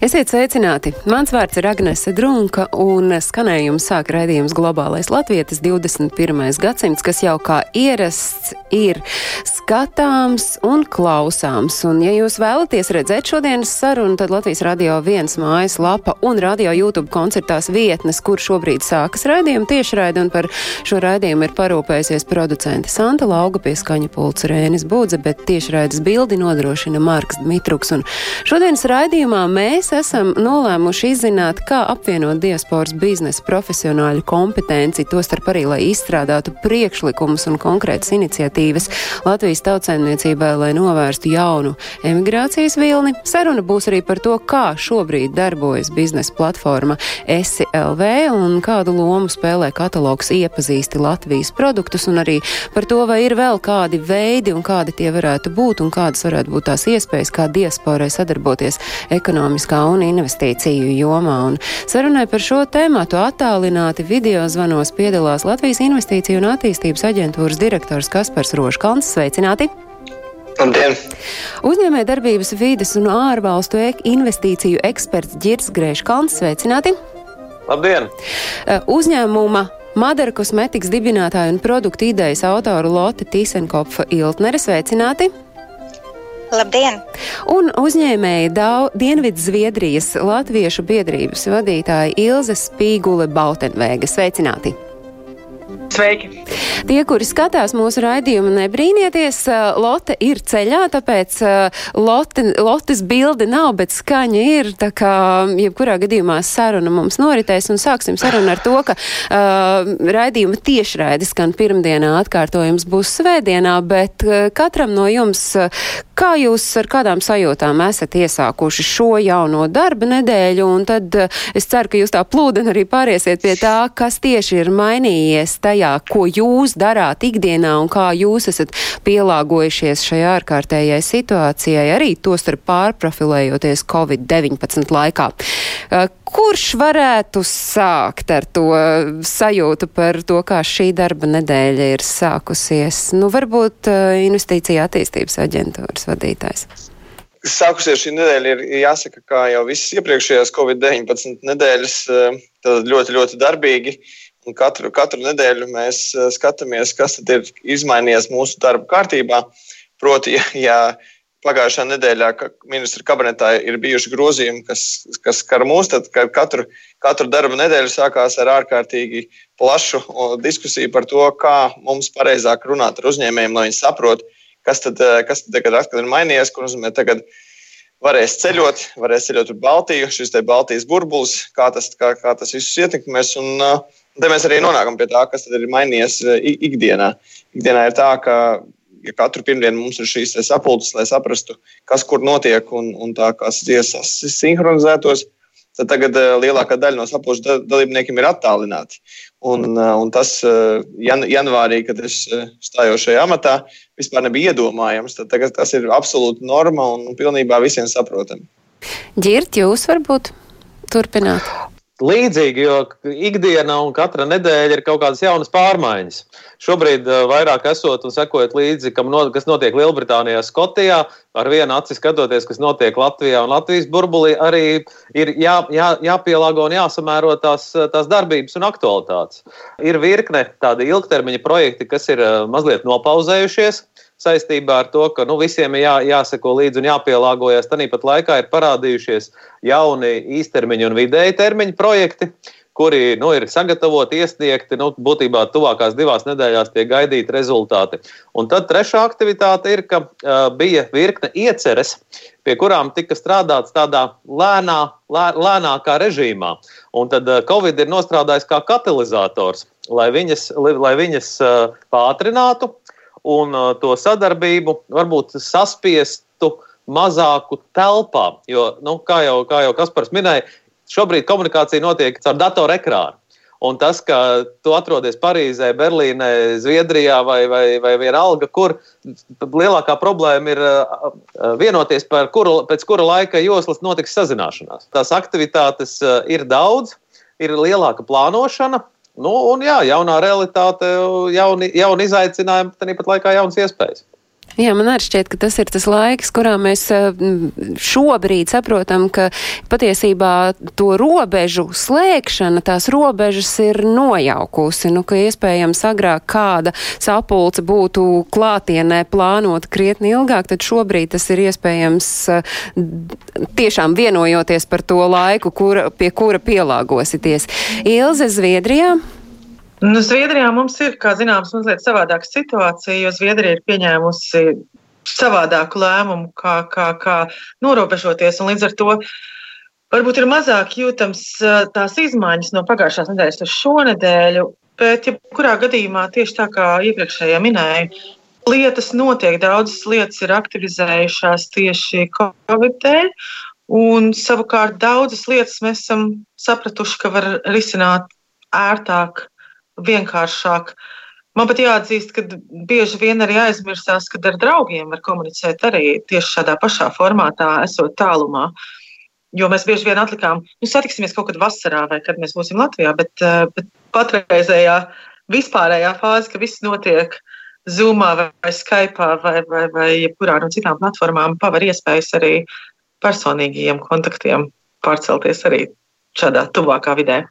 Esiet sveicināti! Mans vārds ir Agnese Drunka, un skanējums sāk raidījums Globālais Latvijas 21. gadsimts, kas jau kā ierasts ir skatāms un klausāms. Un, ja jūs vēlaties redzēt šodienas sarunu, tad Latvijas radio viens mājas lapa un radio YouTube koncertās vietnes, kur šobrīd sākas raidījuma tiešraidi, un par šo raidījumu ir parūpējusies producente Santa Lauga pie skaņa pulca Rēnis Budze, bet tiešraides bildi nodrošina Marks Dmitruks. Un šodienas raidījumā mēs esam nolēmuši izzināt, kā apvienot diasporas biznesa profesionāļu kompetenci, tostarp arī, lai izstrādātu priekšlikumus un konkrētas iniciatīvas Latvijas tautsēmniecībai, lai novērstu jaunu emigrācijas vilni. Saruna būs arī par to, kā šobrīd darbojas biznesa platforma SLV un kādu lomu spēlē katalogs iepazīsti Latvijas produktus, un arī par to, vai ir vēl kādi veidi un kādi tie varētu būt un kādas varētu būt tās iespējas, kā diasporai sadarboties ekonomiskā un investīciju jomā. Un sarunai par šo tēmātu attālināti video zvanos piedalās Latvijas Investīciju un attīstības aģentūras direktors Kaspars Roškalns. Sveicināti! Labdien! Uzņēmē darbības vīdes un ārvalstu ek investīciju eksperts Girs Grēškalns. Sveicināti! Labdien! Uh, Uzņēmuma Madara kosmetikas dibinātāja un produktu idejas autora Lotte Tīsenkopfa Iltnere. Sveicināti! Labdien! Un uzņēmēja Dau Dienvidzviedrijas Latviešu biedrības vadītāja Ilze Spīgule Bautenvēga. Sveicināti! Sveiki! Tie, kuri skatās mūsu raidījumu, nebrīnieties, Lotte ir ceļā, tāpēc Lotte, Lottes bilde nav, bet skaņa ir. Tā kā jebkurā gadījumā saruna mums noritēs un sāksim sarunu ar to, ka uh, raidījuma tiešraidi skan pirmdienā, atkārtojums būs svētdienā, bet uh, katram no jums, kā jūs ar kādām sajūtām esat iesākuši šo jauno darba nedēļu, un tad uh, es ceru, ka jūs tā plūden arī pāriesiet pie tā, kas tieši ir mainījies tajā, ko jūs darāt ikdienā un kā jūs esat pielāgojušies šai ārkārtējai situācijai, arī to starp pārprofilējoties Covid-19 laikā. Uh, Kurš varētu sākt ar to sajūtu par to, kā šī darba nedēļa ir sākusies? Nu, varbūt uh, investīcija attīstības aģentūras vadītājs. Sākusies šī nedēļa, ir jāsaka, kā jau visas iepriekšējās Covid-19 nedēļas, eh, ļoti, ļoti darbīgi. Un katru, katru nedēļu mēs eh, skatāmies, kas ir izmainījies mūsu darba kārtībā. Proti, ja pagājušā nedēļā ministra kabinetā ir bijuši grozījumi, kas, kas skar mūs, tad katru, katru darba nedēļu sākās ar ārkārtīgi plašu diskusiju par to, kā mums pareizāk runāt ar uzņēmējiem, lai viņi saprotu, kas tad, eh, kas tad tagad atkal ir mainījies, ko nozīmē tagad varēs ceļot, varēs ceļot uz Baltiju, šis te Baltijas burbulis, kā tas, kā, kā tas viss ietekmēs. Un, uh, Te mēs arī nonākam pie tā, kas ir mainījies ikdienā. Ikdienā ir tā, ka ja katru pirmdienu mums ir šīs sapulces, lai saprastu, kas kur notiek un, un tā kā dziesmas sinhronizētos. Tad tagad lielākā daļa no sapulču dalībniekiem ir attālināti. Un, un tas jan, janvārī, kad es stājos šajā amatā, vispār nebija iedomājams. Tad tagad tas ir absolūti norma un pilnībā visiem saprotami. Ģirt, jūs varbūt turpināt? Līdzīgi, jo ikdiena un katra nedēļa ir kaut kādas jaunas pārmaiņas. Šobrīd uh, vairāk esot un sekojot līdzi, no, kas notiek Lielbritānijā, Skotijā, ar vienu aci skatoties, kas notiek Latvijā un Latvijas burbulī, arī ir jā, jā, jāpielāgo un jāsamēro tās, tās darbības un aktualitātes. Ir virkne tādi ilgtermiņa projekti, kas ir uh, mazliet nopauzējušies saistībā ar to, ka nu, visiem ir jā, jāseko līdzi un jāpielāgojas. Tāpat laikā ir parādījušies jauni īstermiņa un vidēji termiņa projekti, kuri nu, ir sagatavoti, iesniegti. Nu, būtībā tuvākās divās nedēļās tiek gaidīti rezultāti. Un tad trešā aktivitāte ir, ka uh, bija virkne ieceres, pie kurām tika strādāts tādā lēnā, lē, lēnākā režīmā. Un tad uh, Covid ir nostrādājis kā katalizators, lai viņas, lai viņas uh, pātrinātu un uh, to sadarbību varbūt saspiestu mazāku telpā. Jo, nu, kā, jau, kā jau Kaspars minēja, šobrīd komunikācija notiek caur datorekrānu. Un tas, ka tu atrodies Parīzē, Berlīnē, Zviedrijā vai, vai, vai vienalga, kur lielākā problēma ir vienoties par kuru, pēc kura laika joslas notiks sazināšanās. Tās aktivitātes ir daudz, ir lielāka plānošana. Nu, un jā, jaunā realitāte, jauni, jauni izaicinājumi, tāpat laikā jaunas iespējas. Jā, man arī šķiet, ka tas ir tas laiks, kurā mēs eh, šobrīd saprotam, ka patiesībā to robežu slēgšana, tās robežas ir nojaukusi. Nu, ka iespējams agrāk kāda sapulce būtu klātienē plānota krietni ilgāk, tad šobrīd tas ir iespējams eh, tiešām vienojoties par to laiku, kura, pie kura pielāgosities. Ilze Zviedrijā. Nu, Zviedrijā mums ir, kā zināms, mazliet savādāka situācija, jo Zviedrija ir pieņēmusi savādāku lēmumu, kā, kā, kā norobežoties. Līdz ar to varbūt ir mazāk jūtams tās izmaiņas no pagājušās nedēļas uz šo nedēļu, bet jebkurā ja gadījumā tieši tā kā iepriekšējā minēja, lietas notiek, daudzas lietas ir aktivizējušās tieši Covid dēļ. Un savukārt daudzas lietas mēs esam sapratuši, ka var risināt ērtāk, vienkāršāk. Man pat jāatzīst, ka bieži vien arī aizmirsās, ka ar draugiem var komunicēt arī tieši šādā pašā formātā, esot tālumā. Jo mēs bieži vien atlikām, nu, satiksimies kaut kad vasarā, vai kad mēs būsim Latvijā, bet, eh, bet patreizējā vispārējā fāze, ka viss notiek Zoomā vai Skype vai, vai, vai jebkurā no citām platformām, paver iespējas arī personīgiem kontaktiem pārcelties arī šādā tuvākā vidē.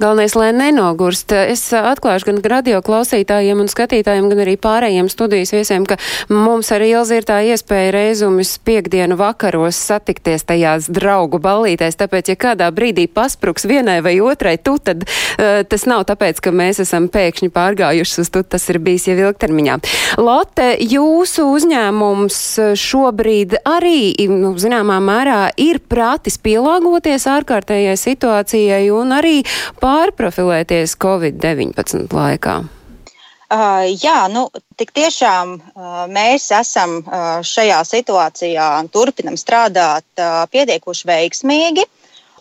Galvenais, lai nenogurst. Es atklāšu gan radio klausītājiem un skatītājiem, gan arī pārējiem studijas viesiem, ka mums ar Ilzi ir tā iespēja reizumis piekdienu vakaros satikties tajās draugu ballītēs, tāpēc, ja kādā brīdī paspruks vienai vai otrai tu, tad uh, tas nav tāpēc, ka mēs esam pēkšņi pārgājuši uz tu, tas ir bijis jau ilgtermiņā. Lotte, jūsu uzņēmums šobrīd arī, nu, zināmā mērā, ir prātis pielāgoties ārkārtējai situācijai un arī pārprofilēties Covid-19 laikā? Uh, jā, nu, tik tiešām uh, mēs esam uh, šajā situācijā, turpinam strādāt uh, pietiekoši veiksmīgi.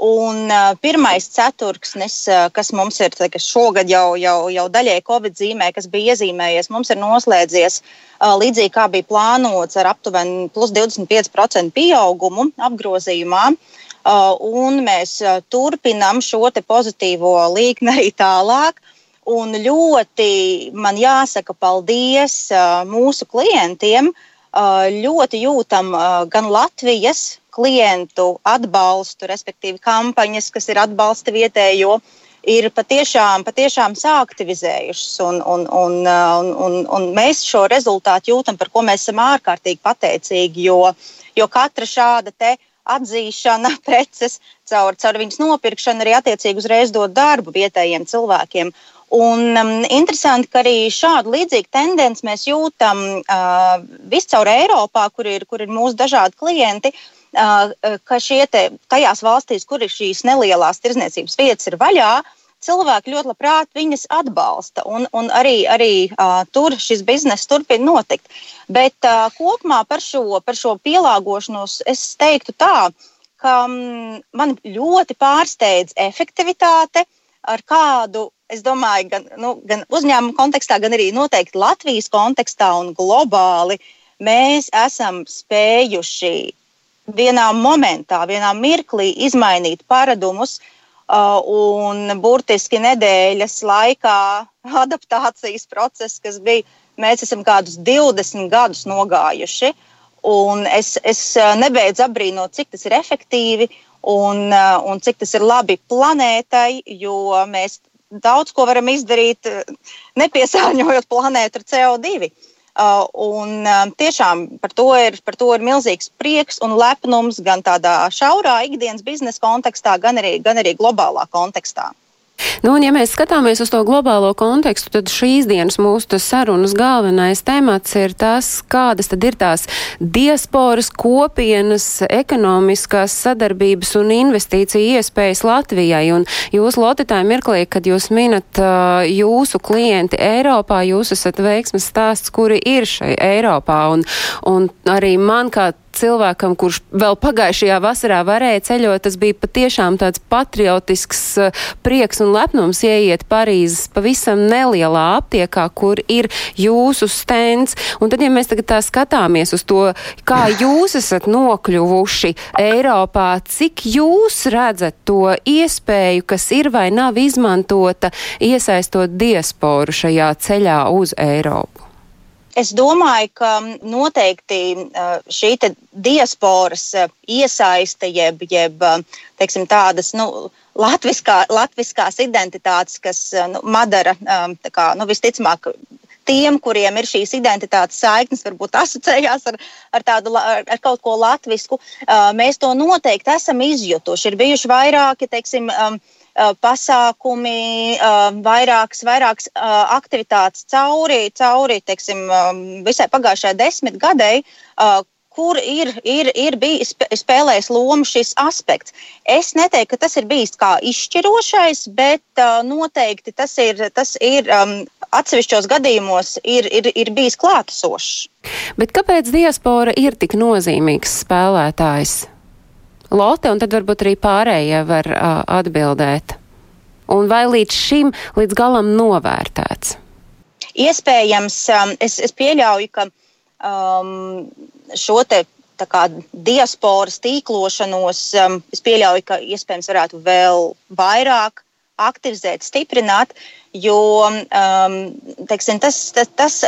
Un uh, pirmais ceturksnis, uh, kas mums ir kas šogad jau, jau, jau daļai Covid zīmē, kas bija iezīmējies, mums ir noslēdzies uh, līdzīgi kā bija plānots ar aptuveni plus 25% pieaugumu apgrozījumā. Uh, un mēs uh, turpinam šo pozitīvo līkni arī tālāk. Un ļoti man jāsaka paldies uh, mūsu klientiem. Ļoti jūtam gan Latvijas klientu atbalstu, respektīvi kampaņas, kas ir atbalsta vietējo, ir patiešām, patiešām sāktivizējušas. Un, un, un, un, un, un mēs šo rezultātu jūtam, par ko mēs esam ārkārtīgi pateicīgi, jo, jo katra šāda te atzīšana preces, caur, caur viņas nopirkšanu arī attiecīgi uzreiz dod darbu vietējiem cilvēkiem. Un um, interesanti, ka arī šādu līdzīgu tendenci mēs jūtam uh, viscaur Eiropā, kur ir, kur ir mūsu dažādi klienti. Uh, ka šie te, tajās valstīs, kur ir šīs nelielās tirzniecības vietas, ir vaļā, uh, cilvēki ļoti labprāt viņas atbalsta, un, un arī, arī uh, tur šis bizness turpina notikt. Bet uh, kopumā par šo, par šo pielāgošanos es teiktu tā, ka um, man ļoti pārsteidz efektivitāte, ar kādu, es domāju, gan, nu, gan uzņēmumu kontekstā, gan arī noteikti Latvijas kontekstā un globāli mēs esam spējuši vienā momentā, vienā mirklī izmainīt paradumus, Uh, un burtiski nedēļas laikā adaptācijas process, kas bija, mēs esam kādus 20 gadus nogājuši. Un es, es uh, nebeidzu apbrīnot, cik tas ir efektīvi un, uh, un cik tas ir labi planētai, jo mēs daudz ko varam izdarīt, nepiesārņojot planētu ar CO2. Uh, un uh, tiešām par to, ir, par to ir milzīgs prieks un lepnums gan tādā šaurā ikdienas biznesa kontekstā, gan arī, gan arī globālā kontekstā. Nu, un, ja mēs skatāmies uz to globālo kontekstu, tad šīs dienas mūsu sarunas galvenais temats ir tas, kādas tad ir tās diasporas kopienas ekonomiskās sadarbības un investīcija iespējas Latvijai. Un jūs, Lotitāji, mirklī, kad jūs minat uh, jūsu klienti Eiropā, jūs esat veiksmes stāsts, kuri ir šai Eiropā. Un, un arī man kā cilvēkam, kurš vēl pagājušajā vasarā varēja ceļot, tas bija patiešām tāds patriotisks uh, prieks un lepnums ieiet Parīzes pavisam nelielā aptiekā, kur ir jūsu stends. Un tad, ja mēs tagad tā skatāmies uz to, kā jūs esat nokļuvuši Eiropā, cik jūs redzat to iespēju, kas ir vai nav izmantota, iesaistot diasporu šajā ceļā uz Eiropu? Es domāju, ka noteikti šī diasporas iesaiste, jeb, jeb teiksim, tādas nu, latviskā, latviskās identitātes, kas nu, madara kā, nu, visticamāk tiem, kuriem ir šīs identitātes saiknes, varbūt asociējās ar, ar, tādu, ar, ar kaut ko latvisku, mēs to noteikti esam izjutuši. Ir bijuši vairāki, teiksim, pasākumi, vairākas, vairākas aktivitātes cauri, cauri teiksim, visai pagājušajai desmitgadēji, kur ir, ir, ir bijis spēlējis lomu šis aspekts. Es neteiktu, ka tas ir bijis kā izšķirošais, bet uh, noteikti tas ir, tas ir um, atsevišķos gadījumos ir, ir, ir bijis klātesošs. Bet kāpēc diaspora ir tik nozīmīgs spēlētājs? Lotte, un tad varbūt arī pārējie var uh, atbildēt. Un vai līdz šim līdz galam novērtēts? Iespējams, um, es, es pieļauju, ka um, šo te kā, diasporas tīklošanos, um, es pieļauju, ka iespējams varētu vēl vairāk aktivizēt, stiprināt, jo um, teiksim, tas, tas, tas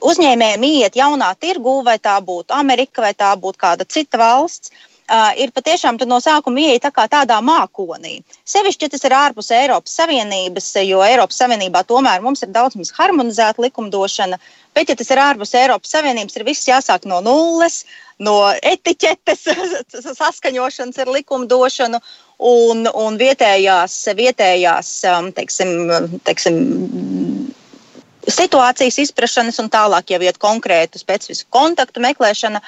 uzņēmējiem iet jaunā tirgū, vai tā būtu Amerika, vai tā būtu kāda cita valsts uh, ir patiešām no sākuma ieeja tā kā tādā mākonī. Sevišķi, ja tas ir ārpus Eiropas Savienības, jo Eiropas Savienībā tomēr mums ir daudz maz harmonizēta likumdošana, bet, ja tas ir ārpus Eiropas Savienības, ir viss jāsāk no nulles, no etiķetes, saskaņošanas ar likumdošanu. Un, un vietējās, vietējās teiksim, teiksim, situācijas izprašanas un tālāk jau iet konkrētu specifisku kontaktu meklēšana.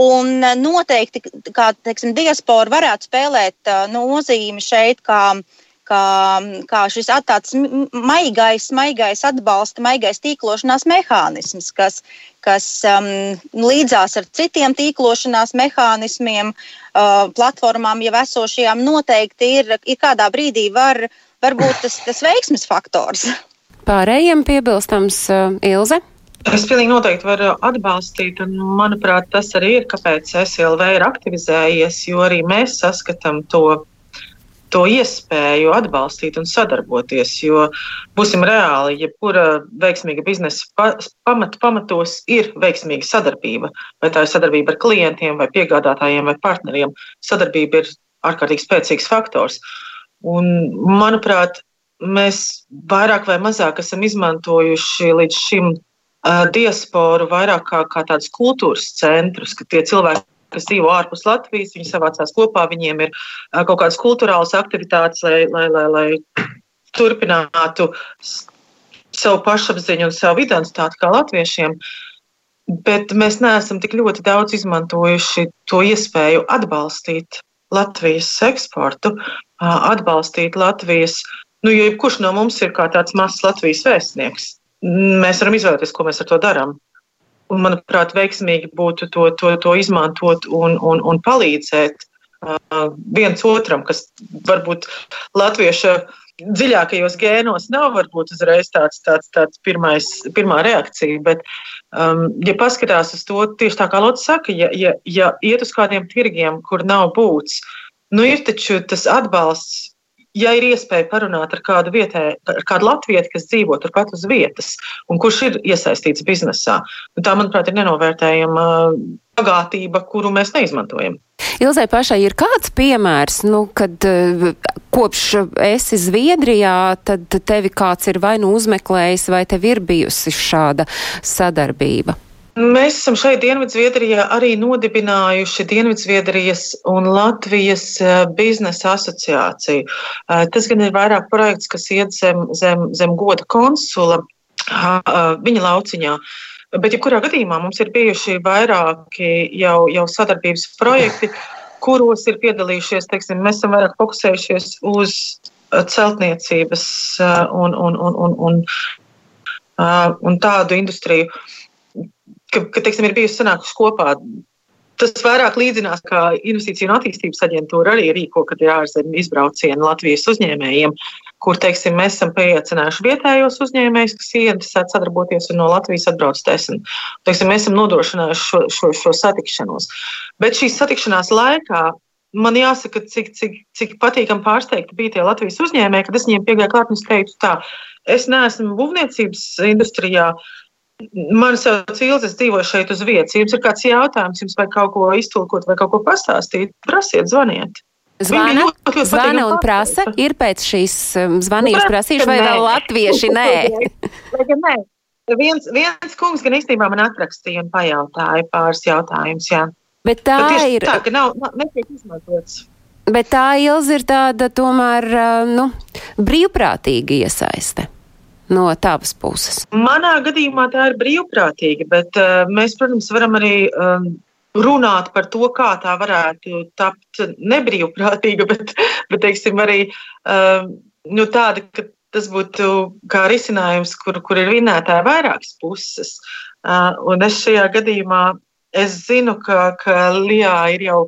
Un eh, noteikti, kā teiksim, diaspora varētu spēlēt eh, nozīmi šeit, kā, kā, kā šis tāds maigais, maigais atbalsta, maigais tīklošanās mehānisms, kas, kas um, līdzās ar citiem tīklošanās mehānismiem, uh, platformām jau esošajām, noteikti ir, ir kādā brīdī var, var būt tas, tas veiksmes faktors pārējiem piebilstams uh, Ilze? Es pilnīgi noteikti varu atbalstīt, un manuprāt, tas arī ir, kāpēc SLV ir aktivizējies, jo arī mēs saskatām to, to iespēju atbalstīt un sadarboties. Jo būsim reāli, jebkura veiksmīga biznesa pamat, pamatos ir veiksmīga sadarbība. Vai tā ir sadarbība ar klientiem, vai piegādātājiem, vai partneriem. Sadarbība ir ārkārtīgi spēcīgs faktors. Un, manuprāt, mēs vairāk vai mazāk esam izmantojuši līdz šim uh, diasporu vairāk kā, kā tādus kultūras centrus, ka tie cilvēki, kas dzīvo ārpus Latvijas, viņi savācās kopā, viņiem ir uh, kaut kādas kultūrālas aktivitātes, lai, lai, lai, lai turpinātu savu pašapziņu un savu identitāti kā latviešiem. Bet mēs neesam tik ļoti daudz izmantojuši to iespēju atbalstīt Latvijas eksportu, atbalstīt Latvijas Nu, jo jebkurš no mums ir kā tāds mazs Latvijas vēstnieks. Mēs varam izvēlēties, ko mēs ar to darām. Un, manuprāt, veiksmīgi būtu to, to, to izmantot un, un, un palīdzēt uh, viens otram, kas varbūt latvieša dziļākajos gēnos nav varbūt uzreiz tāds, tāds, tāds pirmais, pirmā reakcija. Bet, um, ja paskatās uz to, tieši tā kā Lotte saka, ja, ja, ja iet uz kādiem tirgiem, kur nav būts, nu ir taču tas atbalsts ja ir iespēja parunāt ar kādu vietē, ar kādu latvieti, kas dzīvo turpat uz vietas un kurš ir iesaistīts biznesā, nu, tā, manuprāt, ir nenovērtējama bagātība, kuru mēs neizmantojam. Ilzai pašai ir kāds piemērs, nu, kad eh, kopš esi Zviedrijā, tad tevi kāds ir vai nu uzmeklējis, vai tev ir bijusi šāda sadarbība? Mēs esam šeit Dienvidzviedrijā arī nodibinājuši Dienvidzviedrijas un Latvijas eh, biznesa asociāciju. Eh, tas gan ir vairāk projekts, kas iet zem, zem, zem goda konsula viņa lauciņā. Bet, ja kurā gadījumā mums ir bijuši vairāki jau, jau sadarbības projekti, kuros ir piedalījušies, teiksim, mēs esam vairāk fokusējušies uz celtniecības un, un, un, un, un, un tādu industriju ka, ka teiksim, ir bijusi sanākusi kopā Tas vairāk līdzinās, kā Investīciju un attīstības aģentūra arī rīko, kad ir ārzemju izbraucieni Latvijas uzņēmējiem, kur, teiksim, mēs esam pieaicinājuši vietējos uzņēmējus, kas ieinteresēti sadarboties un no Latvijas atbrauc desmit. Teiksim, mēs esam nodrošinājuši šo, šo, šo satikšanos. Bet šīs satikšanās laikā man jāsaka, cik, cik, cik patīkami pārsteigti bija tie Latvijas uzņēmēji, kad es viņiem piegāju klāt un teicu, tā, es neesmu būvniecības industrijā, Mani sauc Ilze, es dzīvoju šeit uz vietas. Jums ir kāds jautājums, jums vajag kaut ko iztulkot vai kaut ko pastāstīt, prasiet, zvaniet. Zvana, ļoti, zvana un prasa, ir pēc šīs um, zvanības nu, prasījuši, vai vēl latvieši nē? nē. Viens, viens kungs gan īstenībā man atrakstīja un pajautāja pāris jautājumus, jā. Bet tā Bet ir. Tā, ka nav, nav netiek izmantots. Bet tā ilze ir tāda tomēr, uh, nu, brīvprātīga iesaiste no tavas puses? Manā gadījumā tā ir brīvprātīga, bet uh, mēs, protams, varam arī um, runāt par to, kā tā varētu tapt nebrīvprātīga, bet, bet teiksim, arī um, nu, tāda, ka tas būtu kā risinājums, kur, kur ir vinētāji vairākas puses. Uh, un es šajā gadījumā es zinu, ka, ka Lijā ir jau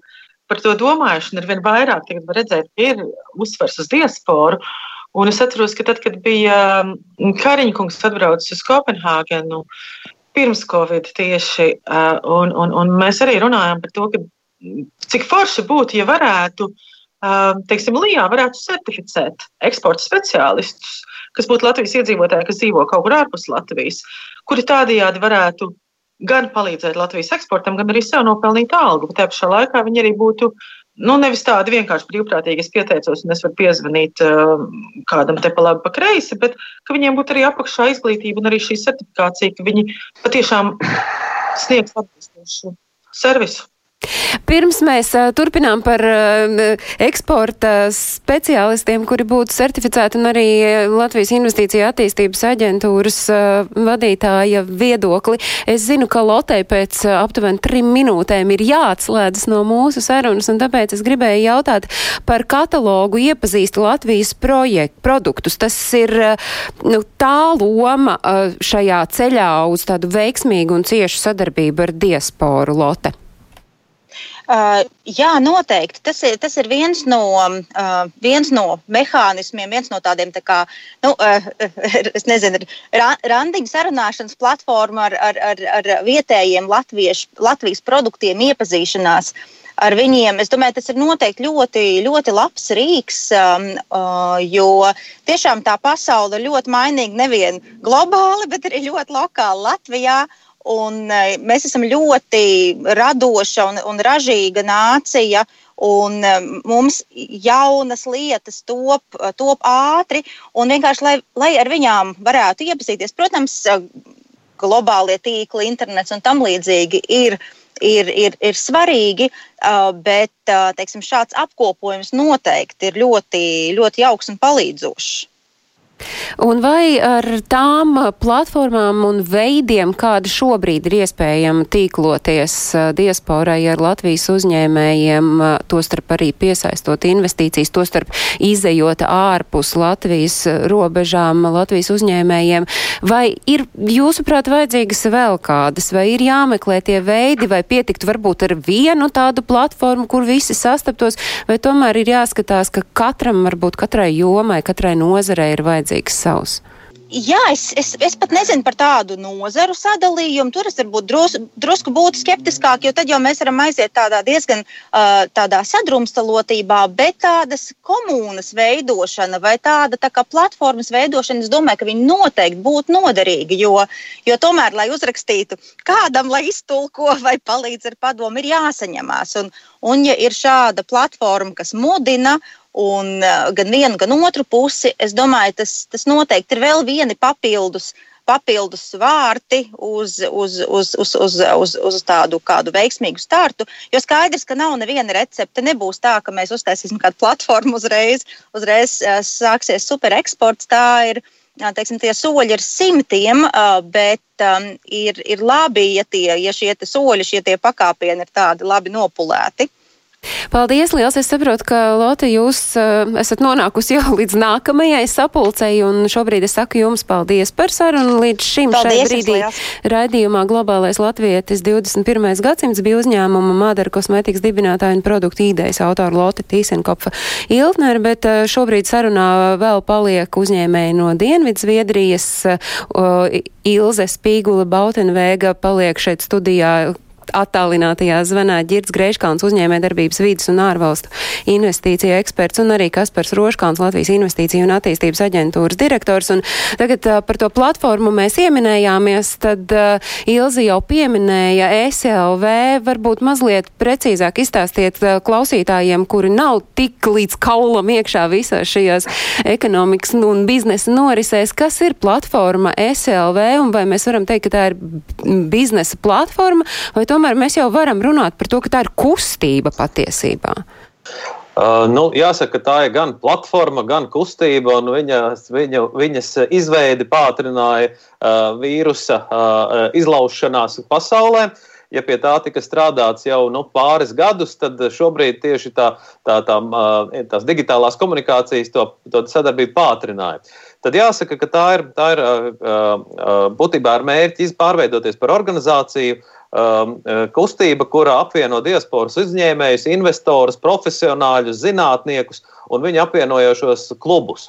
par to domājuši, un ar vien vairāk redzēt, ka ir uzsvers uz diasporu. Uh, Un es atceros, ka tad, kad bija mm, Kariņkungs atbraucis uz Kopenhāgenu pirms Covid tieši, un, un, un mēs arī runājām par to, ka mm, cik forši būtu, ja varētu, teiksim, Lijā varētu certificēt eksporta speciālistus, kas būtu Latvijas iedzīvotāji, kas dzīvo kaut kur ārpus Latvijas, kuri tādējādi varētu gan palīdzēt Latvijas eksportam, gan arī sev nopelnīt algu. Bet tajā pašā laikā viņi arī būtu uh, Nu, nevis tādi vienkārši brīvprātīgi, es pieteicos, un es varu piezvanīt uh, kādam te pa labi, pa kreisi, bet ka viņiem būtu arī apakšā izglītība un arī šī certifikācija, ka viņi patiešām sniegs atbilstošu servisu. Pirms mēs turpinām par eksporta speciālistiem, kuri būtu certificēti, un arī Latvijas Investīcija attīstības aģentūras vadītāja viedokli, es zinu, ka Lotei pēc aptuveni trim minūtēm ir jāatslēdzas no mūsu sarunas, un tāpēc es gribēju jautāt par katalogu iepazīst Latvijas projekt, produktus. Tas ir nu, tā loma šajā ceļā uz tādu veiksmīgu un ciešu sadarbību ar diasporu Lote. Uh, jā, noteikti. Tas ir, tas ir viens, no, uh, viens no mehānismiem, viens no tādiem, tā kā, nu, uh, es nezinu, ra, randiņu sarunāšanas platforma ar, ar, ar, ar vietējiem latviešu, Latvijas produktiem iepazīšanās. Ar viņiem, es domāju, tas ir noteikti ļoti, ļoti labs rīks, um, uh, jo tiešām tā pasaule ir ļoti mainīga nevien globāli, bet arī ļoti lokāli Latvijā. Un, e, mēs esam ļoti radoša un, un ražīga nācija. Un e, mums jaunas lietas top, top ātri, un vienkārši, lai, lai ar viņām varētu iepazīties, protams, e, globālie tīkli, internets un tam līdzīgi ir, ir, ir, ir svarīgi, bet teiksim, šāds apkopojums noteikti ir ļoti, ļoti jauks un palīdzošs. Un vai ar tām platformām un veidiem, kādi šobrīd ir iespējami tīkloties diasporai ar Latvijas uzņēmējiem, tostarp arī piesaistot investīcijas, tostarp izējot ārpus Latvijas robežām Latvijas uzņēmējiem, vai ir jūsuprāt vajadzīgas vēl kādas, vai ir jāmeklē tie veidi, vai pietiktu varbūt ar vienu tādu platformu, kur visi sastaptos, vai tomēr ir jāskatās, ka katram, varbūt katrai jomai, katrai nozarei ir vajadzīgs savs. Jā, es, es, es pat nezinu par tādu nozaru sadalījumu. Tur es varbūt drus, drusku būtu skeptiskāk, jo tad jau mēs varam aiziet tādā diezgan uh, tādā sadrumstalotībā, bet tādas komunas veidošana vai tāda tā kā platformas veidošana, es domāju, ka viņi noteikti būtu noderīgi, jo, jo tomēr, lai uzrakstītu kādam, lai iztulko vai palīdz ar padomu, ir jāsaņemās. Un, un ja ir šāda platforma, kas mudina Un uh, gan vienu, gan otru pusi, es domāju, tas, tas noteikti ir vēl vieni papildus, papildus vārti uz, uz, uz, uz, uz, uz, uz tādu kādu veiksmīgu startu. Jo skaidrs, ka nav neviena recepte. Nebūs tā, ka mēs uztaisīsim kādu platformu uzreiz, uzreiz uh, sāksies supereksports. Tā ir. Teiksim, tie soļi ir simtiem, bet um, ir, ir labi, ja, tie, ja šie soļi, šie pakāpieni ir tādi labi nopulēti. Paldies, liels! Es saprotu, ka Lotte, jūs uh, esat nonākusi jau līdz nākamajai sapulcei, un šobrīd es saku jums paldies par sarunu. Līdz šim Paldies, šai brīdī raidījumā Globālais Latvietis 21. gadsimts bija uzņēmuma Madara kosmētikas dibinātāja un produktu īdejas autora Lotte Tīsenkopfa Iltner, bet uh, šobrīd sarunā vēl paliek uzņēmēji no Dienvidzviedrijas. Uh, Ilze Spīgula Bautenvēga paliek šeit studijā attālinātajā zvanā Girds Greiškāns uzņēmējdarbības vīdes un ārvalstu investīcija eksperts un arī Kaspars Roškāns Latvijas investīciju un attīstības aģentūras direktors. Un tagad uh, par to platformu mēs ieminējāmies, tad uh, Ilzi jau pieminēja SLV, varbūt mazliet precīzāk izstāstiet uh, klausītājiem, kuri nav tik līdz kaulam iekšā visās šajās ekonomikas un biznesa norisēs, kas ir platforma SLV un vai mēs varam teikt, ka tā ir biznesa platforma vai tomēr tomēr mēs jau varam runāt par to, ka tā ir kustība patiesībā. Uh, nu, jāsaka, ka tā ir gan platforma, gan kustība, un viņas, viņa, viņas izveidi pātrināja uh, vīrusa uh, izlaušanās pasaulē. Ja pie tā tika strādāts jau nu, pāris gadus, tad šobrīd tieši tā, tā, tā, uh, tās digitālās komunikācijas to, to sadarbību pātrināja. Tad jāsaka, ka tā ir, tā ir uh, uh, būtībā ar mērķi pārveidoties par organizāciju, uh, uh, kustība, kurā apvieno diasporas uzņēmējus, investorus, profesionāļus, zinātniekus un viņu apvienojošos klubus.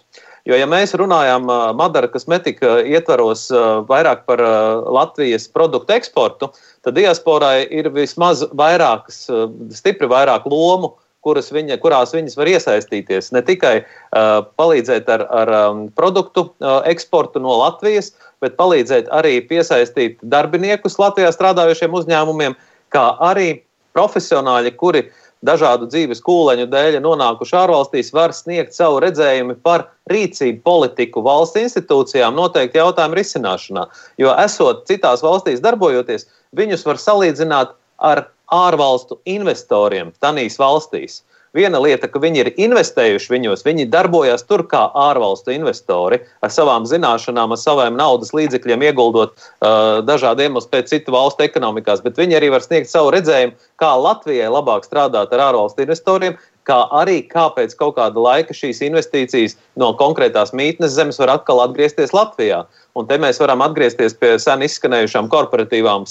Jo, ja mēs runājam uh, Madara kosmetika ietvaros uh, vairāk par uh, Latvijas produktu eksportu, tad diasporai ir vismaz vairākas, uh, stipri vairāk lomu viņa, kurās viņas var iesaistīties. Ne tikai uh, palīdzēt ar, ar um, produktu uh, eksportu no Latvijas, bet palīdzēt arī piesaistīt darbiniekus Latvijā strādājošiem uzņēmumiem, kā arī profesionāļi, kuri dažādu dzīves kūleņu dēļ nonākuši ārvalstīs, var sniegt savu redzējumu par rīcību politiku valsts institūcijām noteikti jautājumu risināšanā. Jo esot citās valstīs darbojoties, viņus var salīdzināt ar ārvalstu investoriem tanīs valstīs. Viena lieta, ka viņi ir investējuši viņos, viņi darbojas tur kā ārvalstu investori ar savām zināšanām, ar saviem naudas līdzekļiem, ieguldot uh, dažādu iemeslu pēc citu valstu ekonomikās, bet viņi arī var sniegt savu redzējumu, kā Latvijai labāk strādāt ar ārvalstu investoriem, kā arī kāpēc kaut kāda laika šīs investīcijas no konkrētās mītnes zemes var atkal atgriezties Latvijā. Un te mēs varam atgriezties pie sen izskanējušām korporatīvām,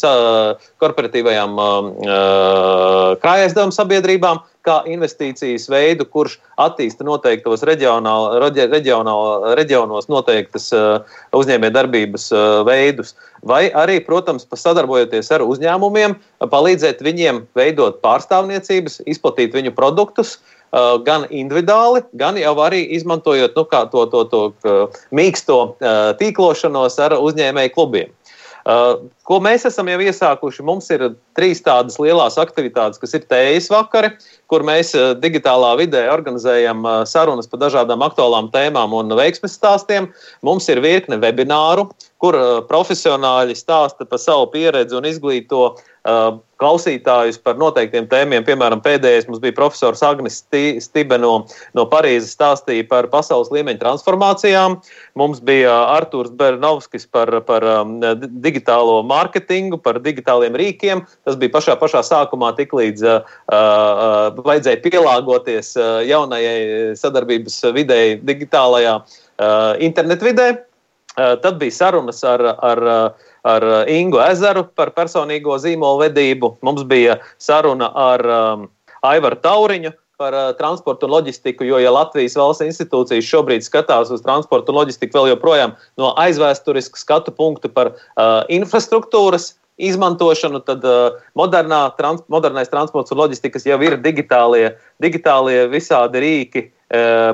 korporatīvajām uh, krājaizdevuma sabiedrībām, kā investīcijas veidu, kurš attīsta noteiktos reģionos noteiktas uh, uzņēmējdarbības uh, veidus. Vai arī, protams, sadarbojoties ar uzņēmumiem, palīdzēt viņiem veidot pārstāvniecības, izplatīt viņu produktus, Uh, gan individuāli, gan jau arī izmantojot nu, to, to, to mīksto uh, tīklošanos ar uzņēmēju klubiem. Uh, ko mēs esam jau iesākuši? Mums ir trīs tādas lielas aktivitātes, kas ir tējas vakari, kur mēs digitālā vidē organizējam sarunas par dažādām aktuālām tēmām un veiksmes stāstiem. Mums ir virkne webināru, kur profesionāļi stāsta par savu pieredzi un izglīto uh, klausītājus par noteiktiem tēmiem. Piemēram, pēdējais mums bija profesors Agnis Stibe no, no Parīzes stāstīja par pasaules līmeņa transformācijām. Mums bija Artūrs Bernovskis par, par digitālo mārketingu, par digitāliem rīkiem. Tas bija pašā, pašā sākumā, tik līdz uh, uh, vajadzēja pielāgoties uh, jaunajai sadarbības videi, digitālajā uh, internetvidē. Uh, tad bija sarunas ar, ar uh, ar uh, Ingu Ezeru par personīgo zīmolu vedību. Mums bija saruna ar um, Aivaru Tauriņu par uh, transportu un loģistiku, jo, ja Latvijas valsts institūcijas šobrīd skatās uz transportu un loģistiku vēl joprojām no aizvēsturisku skatu punktu par uh, infrastruktūras izmantošanu, tad uh, modernā, trans, modernais transports un loģistikas jau ir digitālie, digitālie visādi rīki, uh,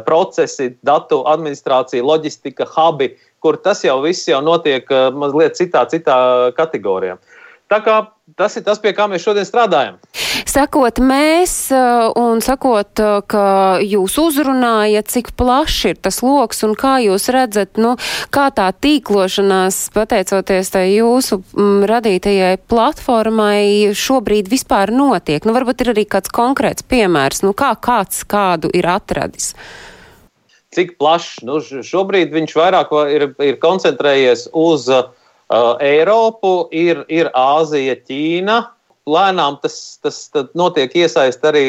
procesi, datu administrācija, loģistika, hubi, kur tas jau viss jau notiek uh, mazliet citā, citā kategorijā. Tā kā tas ir tas, pie kā mēs šodien strādājam. Sakot, mēs uh, un sakot, uh, ka jūs uzrunājat, cik plašs ir tas loks un kā jūs redzat, nu, kā tā tīklošanās, pateicoties tai jūsu m, mm, radītajai platformai, šobrīd vispār notiek. Nu, varbūt ir arī kāds konkrēts piemērs, nu, kā kāds kādu ir atradis. Cik plašs? Nu, šobrīd viņš vairāk ir, ir koncentrējies uz uh, Eiropu, ir, ir Āzija, Ķīna, lēnām tas, tas notiek iesaist arī,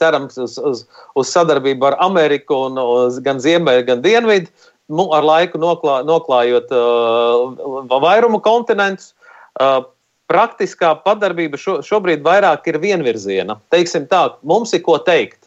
cerams, uz, uz, uz sadarbību ar Ameriku un uz gan Ziemeļu, gan Dienvidu. Nu, ar laiku noklā, noklājot uh, vairumu kontinentus. Uh, praktiskā padarbība šo, šobrīd vairāk ir vienvirziena. Teiksim tā, mums ir ko teikt.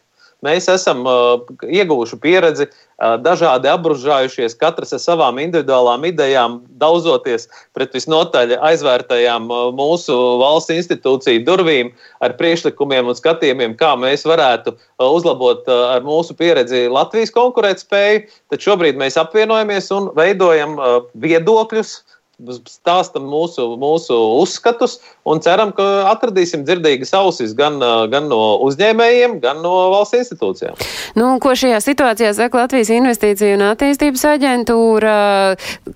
Mēs esam uh, ieguvuši pieredzi, uh, dažādi apbružājušies, katrs ar savām individuālām idejām, daudzoties pret visnotaļ aizvērtajām uh, mūsu valsts institūciju durvīm ar priekšlikumiem un skatījumiem, kā mēs varētu uzlabot ar mūsu pieredzi Latvijas konkurētspēju. Tad šobrīd mēs apvienojamies un veidojam viedokļus stāstam mūsu, mūsu uzskatus un ceram, ka atradīsim dzirdīgas ausis gan, gan no uzņēmējiem, gan no valsts institūcijām. Nu, ko šajā situācijā saka Latvijas Investīcija un attīstības aģentūra?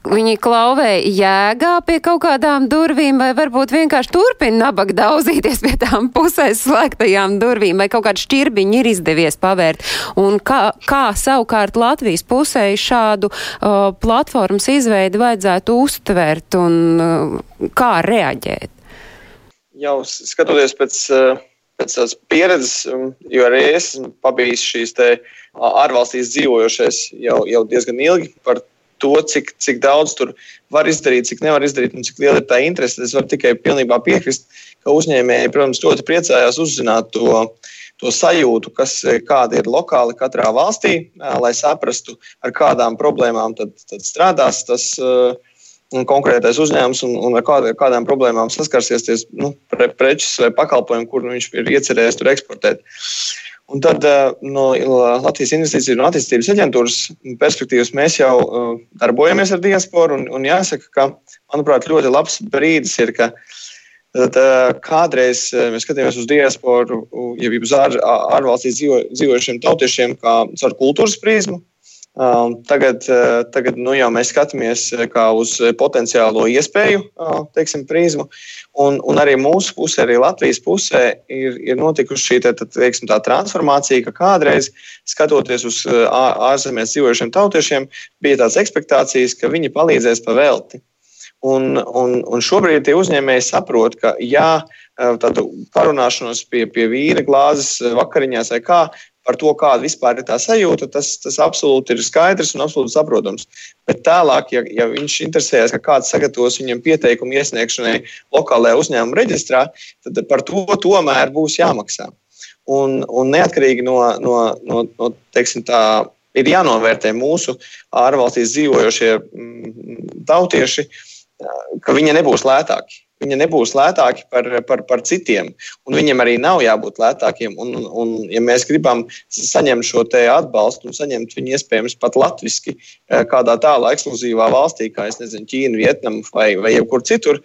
Viņi klauvē jēgā pie kaut kādām durvīm vai varbūt vienkārši turpina nabaga daudzīties pie tām pusēs slēgtajām durvīm vai kaut kādu šķirbiņu ir izdevies pavērt. Un kā, kā savukārt Latvijas pusē šādu uh, platformas izveidi vajadzētu uztvert? Uztvērt un uh, kā reaģēt? Jau skatoties pēc, uh, pēc tās pieredzes, um, jo arī es pabijis šīs ārvalstīs dzīvojošais jau, jau diezgan ilgi par to, cik, cik daudz tur var izdarīt, cik nevar izdarīt un cik liela ir tā interese. Es varu tikai pilnībā piekrist, ka uzņēmēji, protams, ļoti priecājās uzzināt to, to sajūtu, kas, kāda ir lokāli katrā valstī, lai saprastu, ar kādām problēmām tad, tad strādās tas. Uh, konkrētais uzņēmums un, un ar kādā, kādām problēmām saskarsies nu, pre, prečus vai pakalpojumu, kur nu, viņš ir iecerējis tur eksportēt. Un tad eh, no Latvijas Investīciju un attīstības aģentūras perspektīvas mēs jau uh, darbojamies ar diasporu. Un, un jāsaka, ka, manuprāt, ļoti labs brīdis ir, ka tad, uh, kādreiz mēs skatījāmies uz diasporu, ja uz ār, ārvalstīs dzīvo, dzīvojušiem tautiešiem, kā caur kultūras prizmu. Um, tagad, uh, tagad nu, jau mēs skatāmies uh, uz potenciālo iespēju uh, teiksim, prizmu. Un, un arī mūsu pusē, arī Latvijas pusē, ir, ir notikusi šī te, teiksim, transformācija, ka kādreiz skatoties uz ārzemēs dzīvojušiem tautiešiem, bija tādas expectācijas, ka viņi palīdzēs pa velti. Un, un, un šobrīd tie uzņēmēji saprot, ka jā, tādu parunāšanos pie, pie vīna glāzes vakariņās vai kā, par to, kāda vispār ir tā sajūta, tas, tas absolūti ir skaidrs un absolūti saprotams. Bet tālāk, ja, ja viņš interesējas, ka kāds sagatavos viņam pieteikumu iesniegšanai lokālajā uzņēmuma reģistrā, tad par to tomēr būs jāmaksā. Un, un neatkarīgi no, no, no, no teiksim, tā, ir jānovērtē mūsu ārvalstīs dzīvojošie mm, tautieši, ka viņi nebūs lētāki viņi nebūs lētāki par, par, par citiem. Un viņiem arī nav jābūt lētākiem. Un, un, un ja mēs gribam saņemt šo atbalstu un saņemt viņu iespējams pat latviešu eh, kādā tālā ekskluzīvā valstī, kā nezinu, Ķīna, Vietnama vai, vai jebkur citur,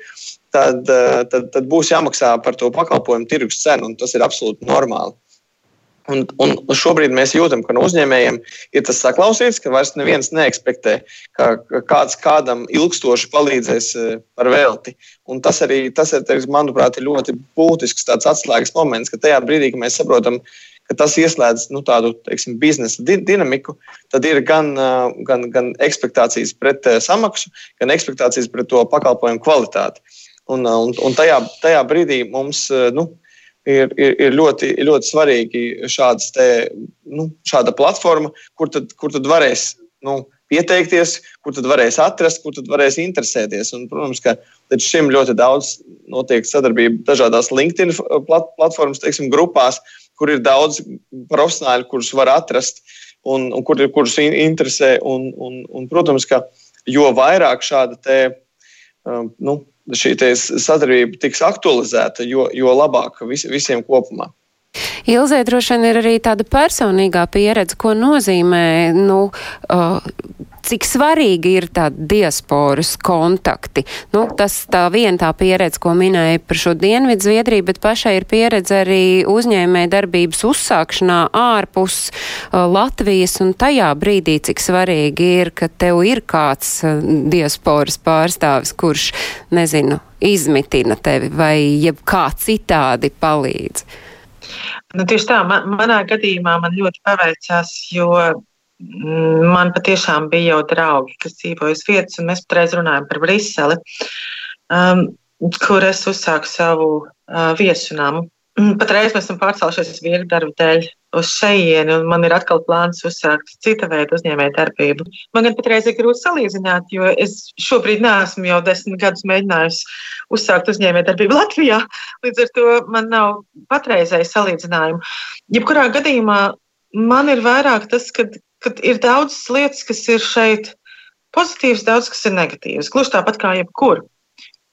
tad, eh, tad, tad būs jāmaksā par to pakalpojumu tirgus cenu, un tas ir absolūti normāli. Un, un šobrīd mēs jūtam, ka no uzņēmējiem ir tas saklausīts, ka vairs neviens neekspektē, ka kāds kādam ilgstoši palīdzēs eh, par velti. Un tas arī, tas, ir, manuprāt, ir ļoti būtisks atslēgas moments, ka tajā brīdī, kad mēs saprotam, ka tas ieslēdz nu, tādu teiksim, biznesa di dinamiku, tad ir gan, eh, gan, gan expectācijas pret eh, samaksu, gan expectācijas pret to pakalpojumu kvalitāti. Un, un, un tajā, tajā brīdī mums nu, ir, ir, ir ļoti, ļoti svarīgi te, nu, šāda platforma, kur tad, kur tad varēs nu, pieteikties, kur tad varēs atrast, kur tad varēs interesēties. Un, protams, ka līdz šim ļoti daudz notiek sadarbība dažādās LinkedIn plat, platformas, teiksim, grupās, kur ir daudz profesionāļu, kurus var atrast un, un kur, kurus interesē. Un, un, un, protams, ka jo vairāk šāda te, um, nu, šī sadarbība tiks aktualizēta, jo, jo labāk vis, visiem kopumā. Ilzē droši vien ir arī tāda personīgā pieredze, ko nozīmē, nu, uh, cik svarīgi ir tādi diasporas kontakti. Nu, tas tā viena tā pieredze, ko minēja par šo Dienvidu Zviedriju, bet pašai ir pieredze arī uzņēmē darbības uzsākšanā ārpus uh, Latvijas un tajā brīdī, cik svarīgi ir, ka tev ir kāds uh, diasporas pārstāvis, kurš, nezinu, izmitina tevi vai jebkā citādi palīdz. Nu, tieši tā, man, manā gadījumā man ļoti paveicās, jo mm, man patiešām bija jau draugi, kas dzīvoja uz vietas, un mēs patreiz runājam par Briseli, um, kur es uzsāku savu viesunām. Patreiz mēs esam pārcēlušies viegli darba dēļ uz šejieni, un man ir atkal plāns uzsākt cita veida uzņēmējdarbību. Man gan patreiz ir grūti salīdzināt, jo es šobrīd neesmu jau desmit gadus mēģinājusi uzsākt uzņēmējdarbību Latvijā. Līdz ar to man nav patreizēji salīdzinājumu. Jebkurā gadījumā man ir vairāk tas, ka ir daudzas lietas, kas ir šeit pozitīvas, daudz kas ir negatīvas. Gluži tāpat kā jebkur.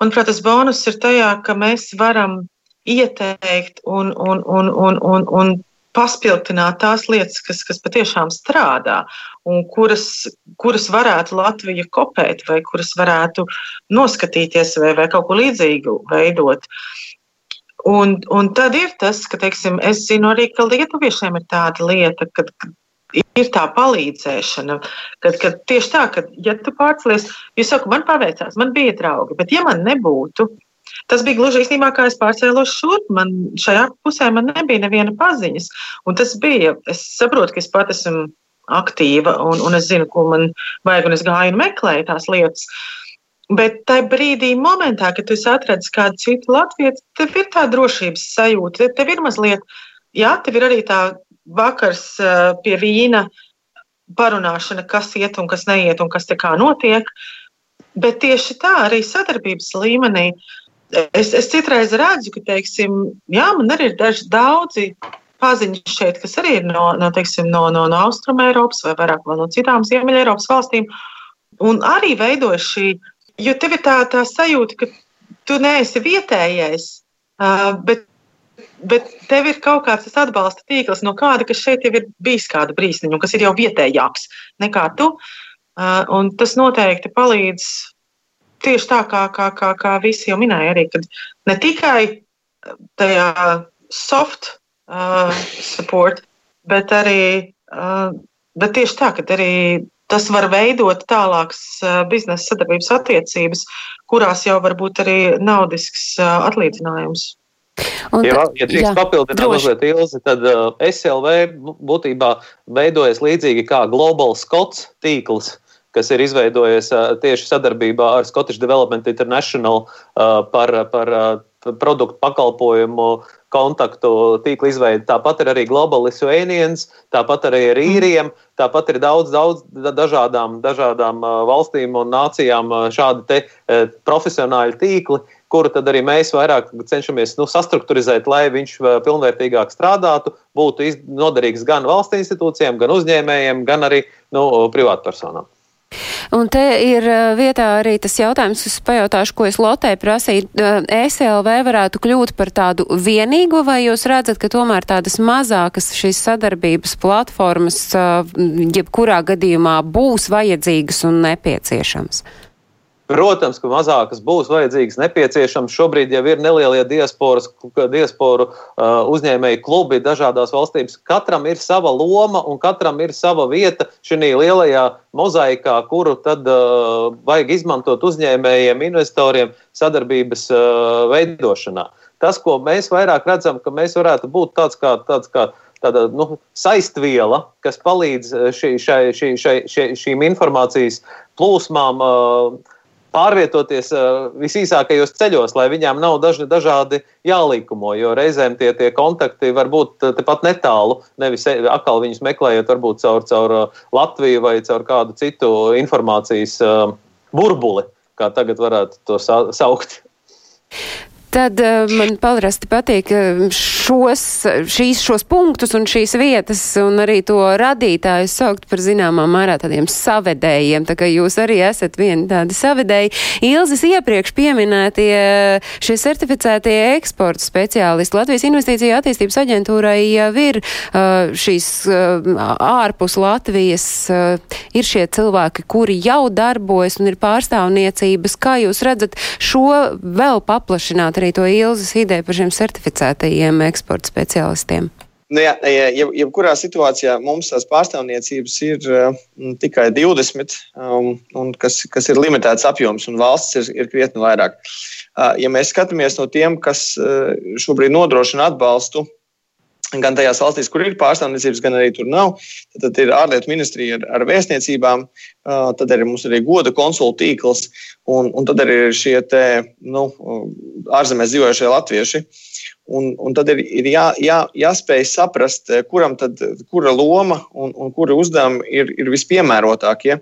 Manuprāt, tas bonus ir tajā, ka mēs varam ieteikt un, un, un, un, un, un paspildināt tās lietas, kas, kas patiešām strādā un kuras, kuras varētu Latvija kopēt vai kuras varētu noskatīties vai, vai kaut ko līdzīgu veidot. Un, un tad ir tas, ka, teiksim, es zinu arī, ka lietuviešiem ir tāda lieta, ka ir tā palīdzēšana, kad, kad tieši tā, ka, ja tu pārcelies, jūs sakat, man paveicās, man bija draugi, bet ja man nebūtu, Tas bija gluži īstenībā, kā es pārcēlos šurp. Man šajā pusē man nebija neviena paziņas. Un tas bija, es saprotu, ka es pat esmu aktīva un, un es zinu, ko man vajag, un es gāju un meklēju tās lietas. Bet tajā brīdī, momentā, kad tu atradi kādu citu latviešu, tev ir tā drošības sajūta. Tev ir mazliet, jā, tev ir arī tā vakars pie vīna parunāšana, kas iet un kas neiet un kas te kā notiek. Bet tieši tā arī sadarbības līmenī es, es citreiz redzu, ka, teiksim, jā, man arī ir daži daudzi paziņas šeit, kas arī ir no, no, teiksim, no, no, no Austrum Eiropas vai vairāk no citām Ziemeļa Eiropas valstīm. Un arī veidojas šī, jo tev ir tā, tā sajūta, ka tu neesi vietējais, bet, bet tev ir kaut kāds atbalsta tīkls no kāda, kas šeit jau ir bijis kāda brīsniņa, un kas ir jau vietējāks nekā tu. Un tas noteikti palīdz tieši tā, kā, kā, kā, kā visi jau minēja, arī ne tikai tajā soft uh, support, bet arī uh, bet tieši tā, ka arī tas var veidot tālākas uh, biznesa sadarbības attiecības, kurās jau var būt arī naudisks uh, atlīdzinājums. Un ja, ja drīkst papildināt mazliet ilzi, tad uh, SLV būtībā veidojas līdzīgi kā Global Scots tīkls, kas ir izveidojies tieši sadarbībā ar Scottish Development International par, par produktu pakalpojumu kontaktu tīkla izveidi. Tāpat ir arī Global Lithuanians, tāpat arī ir īriem, tāpat ir daudz, daudz dažādām, dažādām valstīm un nācijām šādi te profesionāļi tīkli, kuru tad arī mēs vairāk cenšamies nu, sastruktūrizēt, lai viņš pilnvērtīgāk strādātu, būtu noderīgs gan valsts institūcijām, gan uzņēmējiem, gan arī nu, privātpersonām. Un te ir vietā arī tas jautājums, es pajautāšu, ko es Lotē prasīju. SLV varētu kļūt par tādu vienīgo, vai jūs redzat, ka tomēr tādas mazākas šīs sadarbības platformas jebkurā gadījumā būs vajadzīgas un nepieciešamas? Protams, ka mazākas būs vajadzīgas, nepieciešams. Šobrīd jau ir nelielie diasporas, diasporu uh, uzņēmēju klubi dažādās valstīs. Katram ir sava loma un katram ir sava vieta šajā lielajā mozaikā, kuru tad uh, vajag izmantot uzņēmējiem, investoriem sadarbības uh, veidošanā. Tas, ko mēs vairāk redzam, ka mēs varētu būt tāds kā, tāds kā tāda nu, saistviela, kas palīdz šī, šai, šī, šai, šī, šīm informācijas plūsmām. Uh, pārvietoties uh, visīsākajos ceļos, lai viņām nav dažni dažādi jālīkumo, jo reizēm tie, tie kontakti var būt uh, tepat netālu, nevis e, atkal viņus meklējot varbūt caur, caur Latviju vai caur kādu citu informācijas burbuli, kā tagad varētu to sa saukt. Tad man parasti patīk šos, šīs, šos punktus un šīs vietas un arī to radītāju saukt par zināmā mērā tādiem savedējiem. Tā kā jūs arī esat vieni tādi savedēji. Ilzis iepriekš pieminētie šie certificētie eksporta speciālisti Latvijas Investīcija attīstības aģentūrai jau ir uh, šīs uh, ārpus Latvijas, uh, ir šie cilvēki, kuri jau darbojas un ir pārstāvniecības. Kā jūs redzat šo vēl paplašināt? arī to Ilzas ideju par šiem certificētajiem eksporta speciālistiem? Nu, jā, jeb, jebkurā situācijā mums tās pārstāvniecības ir uh, tikai 20, um, un kas, kas ir limitēts apjoms, un valsts ir, ir krietni vairāk. Uh, ja mēs skatāmies no tiem, kas uh, šobrīd nodrošina atbalstu gan tajās valstīs, kur ir pārstāvniecības, gan arī tur nav. Tad, ir ārlietu ministrija ar, ar vēstniecībām, tad arī mums ir goda konsulta tīkls, un, un tad arī ir šie te, nu, ārzemēs dzīvojušie latvieši. Un, un tad ir, ir jā, jā, jāspēj saprast, kuram tad, kura loma un, un kura uzdevuma ir, ir vispiemērotākie.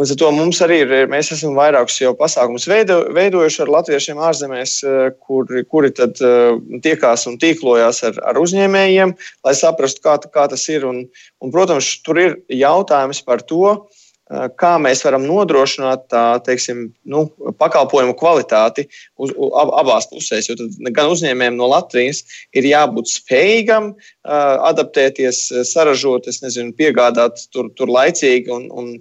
Līdz ar to mums arī ir, mēs esam vairākus jau pasākumus veido, veidojuši ar latviešiem ārzemēs, eh, kuri, kuri tad uh, tiekās un tīklojās ar, ar uzņēmējiem, lai saprastu, kā, kā tas ir. Un, un, protams, tur ir jautājums par to, uh, kā mēs varam nodrošināt tā, teiksim, nu, pakalpojumu kvalitāti uz, ab, abās pusēs. Jo gan uzņēmējiem no Latvijas ir jābūt spējīgam uh, adaptēties, saražot, nezinu, piegādāt tur, tur laicīgi un, un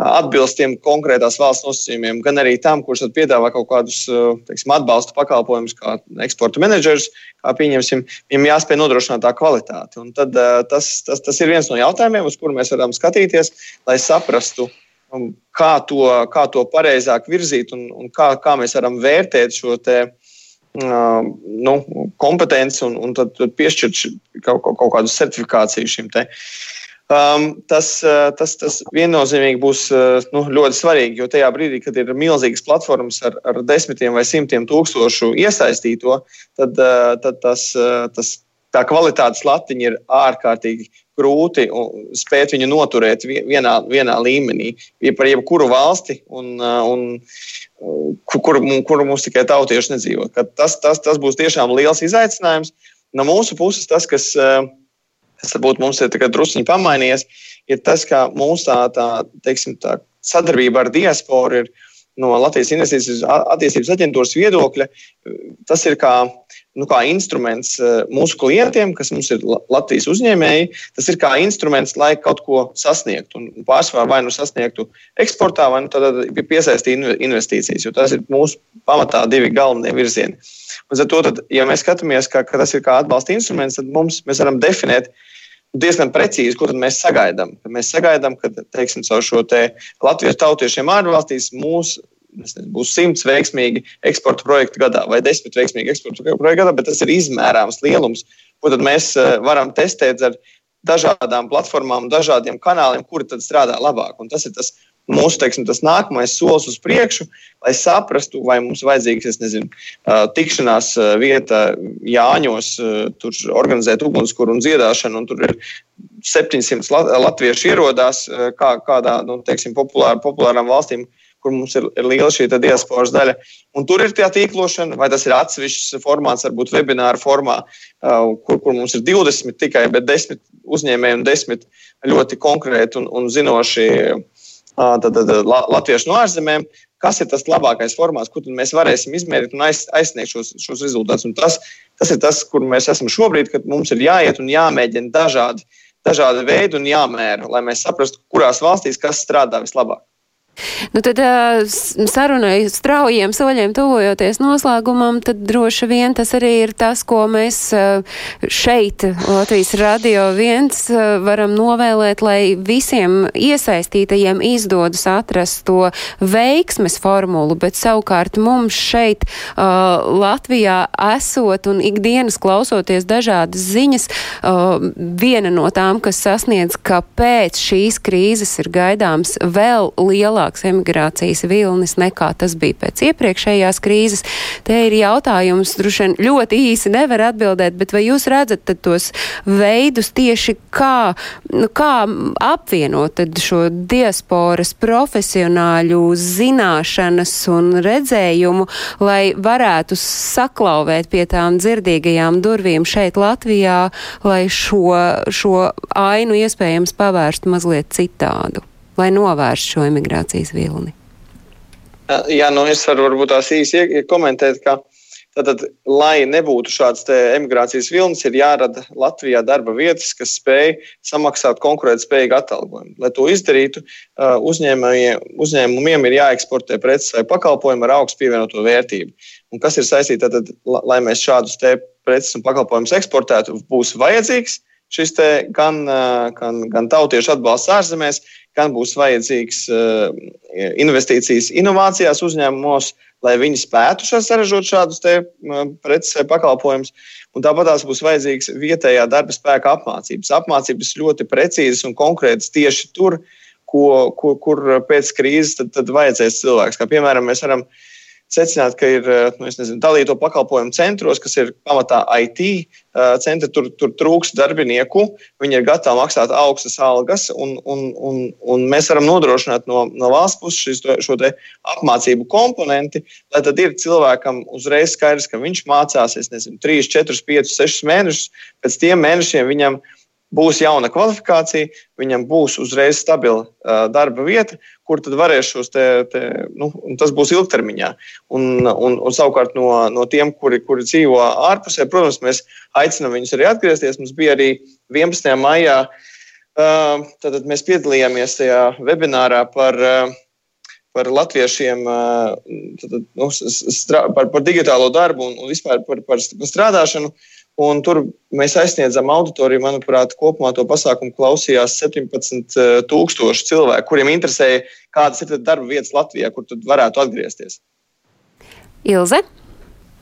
atbilst tiem konkrētās valsts nosacījumiem, gan arī tam, kurš piedāvā kaut kādus teiksim, atbalsta pakalpojumus, kā eksporta menedžers, kā pieņemsim, viņam jāspēj nodrošināt tā kvalitāti. Un tad, tas, tas, tas ir viens no jautājumiem, uz kuru mēs varam skatīties, lai saprastu, kā to, kā to pareizāk virzīt un, un kā, kā mēs varam vērtēt šo te, uh, nu, kompetenci un, un tad, tad piešķirt kaut, kaut, kādu certifikāciju šim te. Uh, Um, tas, uh, tas, tas viennozīmīgi būs uh, nu, ļoti svarīgi, jo tajā brīdī, kad ir milzīgas platformas ar, ar desmitiem vai simtiem tūkstošu iesaistīto, tad, uh, tad tas, tas, tā kvalitātes latiņa ir ārkārtīgi grūti spēt viņu noturēt vienā, vienā līmenī, ja par jebkuru valsti, un, un, kur, kur mums tikai tautieši nedzīvo. Tas, tas, tas būs tiešām liels izaicinājums. No mūsu puses tas, kas kas varbūt mums ir druskuļi pamainījies, ir tas, ka mūsu tā, tā, teiksim, tā sadarbība ar diasporu ir no Latvijas investīcijas attīstības aģentūras viedokļa. Tas ir kā, nu, kā instruments e, mūsu klientiem, kas mums ir Latvijas uzņēmēji. Tas ir kā instruments, lai kaut ko sasniegtu. Un pārsvarā vai nu sasniegtu eksportā, vai nu piesaistītu investīcijas, jo tas ir mūsu pamatā divi galvenie virzieni. To, tad, ja mēs skatāmies, ka, ka tas ir kā atbalsta instruments, tad mums, mēs varam definēt, uh, diezgan precīzi, ko mēs sagaidām. Mēs sagaidām, ka teiksim, caur šo te Latvijas tautiešiem ārvalstīs mūsu būs simts veiksmīgi eksporta projekti gadā vai desmit veiksmīgi eksporta projekti gadā, bet tas ir izmērāms lielums, ko mēs eh, varam testēt ar dažādām platformām, dažādiem kanāliem, kuri strādā labāk. Un tas ir tas mūsu teiksim, nākamais solis uz priekšu, lai saprastu, vai mums vajadzīgs nezinu, tikšanās vieta Jāņos, tur organizēt ugunskura un dziedāšanu, un tur ir 700 latviešu ierodās kā, kādā nu, teiksim, populāra, populārām valstīm. Kur mums ir, ir liela šī diasporas daļa. Un tur ir tā tīklošana, vai tas ir atsevišķs formāts, varbūt webināra formā, kur, kur mums ir 20 tikai, bet 10 uzņēmēji un 10 ļoti konkrēti un, un zinoši tad, tad, latviešu no ārzemēm, kas ir tas labākais formāts, kur mēs varēsim izmērīt un aiz, aizsniegt šos, šos rezultātus. Un tas, tas ir tas, kur mēs esam šobrīd, kad mums ir jāiet un jāmēģina dažādi, dažādi veidi un jāmēra, lai mēs saprastu, kurās valstīs kas strādā vislabāk. Nu, tad sarunai straujiem soļiem tuvojoties noslēgumam, tad droši vien tas arī ir tas, ko mēs šeit, Latvijas radio viens, varam novēlēt, lai visiem iesaistītajiem izdodas atrast to veiksmes formulu, bet savukārt mums šeit Latvijā esot un ikdienas klausoties dažādas ziņas, viena no tām, kas sasniedz, ka pēc šīs krīzes ir gaidāms vēl lielāks lielāks emigrācijas vilnis nekā tas bija pēc iepriekšējās krīzes. Te ir jautājums, droši vien ļoti īsi nevar atbildēt, bet vai jūs redzat tos veidus tieši kā, nu, kā apvienot šo diasporas profesionāļu zināšanas un redzējumu, lai varētu saklauvēt pie tām dzirdīgajām durvīm šeit Latvijā, lai šo, šo ainu iespējams pavērst mazliet citādu? Lai novērstu šo emigrācijas vilni? Jā, nu es varu varbūt tās īsi komentēt, ka Tātad, lai nebūtu šāds emigrācijas vilnis, ir jārada Latvijā darba vietas, kas spēj samaksāt konkurētspējīgu atalgojumu. Lai to izdarītu, uzņēmumiem ir jāeksportē preces vai pakalpojumi ar augstu pievienoto vērtību. Un kas ir saistīts ar to, lai mēs šādus preces un pakalpojumus eksportētu, būs vajadzīgs šis gan, gan, gan tautiešu atbalsts ārzemēs, gan būs vajadzīgs investīcijas inovācijās uzņēmumos, lai viņi spētu saražot šādus preces vai pakalpojumus. Tāpat tās būs vajadzīgs vietējā darba spēka apmācības. Apmācības ļoti precīzas un konkrētas tieši tur, ko, kur, kur pēc krīzes tad, tad vajadzēs cilvēks. Kā piemēram, mēs varam uh, secināt, ka ir eh, nu, nezinu, dalīto pakalpojumu centros, kas ir pamatā IT eh, centri, tur, tur trūks darbinieku. Viņi ir gatavi maksāt augstas algas, un, un, un, un mēs varam nodrošināt no, no valsts puses šis, šo apmācību komponenti, lai tad ir cilvēkam uzreiz skaidrs, ka viņš mācās, nezinu, 3, 4, 5, 6 mēnešus. Pēc tiem mēnešiem viņam ir būs jauna kvalifikācija, viņam būs uzreiz stabila uh, darba vieta, kur tad varēs šos te, te nu, tas būs ilgtermiņā. Un, un, un savukārt no, no tiem, kuri, kuri dzīvo ārpusē, protams, mēs aicinām viņus arī atgriezties. Mums bija arī 11. maijā, uh, tad mēs piedalījāmies tajā webinārā par. Uh, par latviešiem, tad, nu, strā, par, par digitālo darbu un, un vispār par, par strādāšanu. Uh, Un tur mēs aizsniedzam auditoriju. Manuprāt, kopumā to pasākumu klausījās 17,000 eh, cilvēku, kuriem interesēja, kādas ir darba vietas Latvijā, kur tad varētu atgriezties. Ilze?